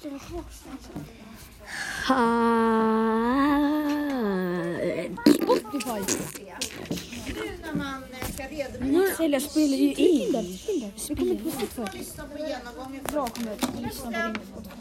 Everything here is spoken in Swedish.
Spotify. Nu när man eh, ska redovisa Sälja spelar ju in. Vi kommer inte på Spotify. lyssna på genomgången Jag kommer att lyssna på din.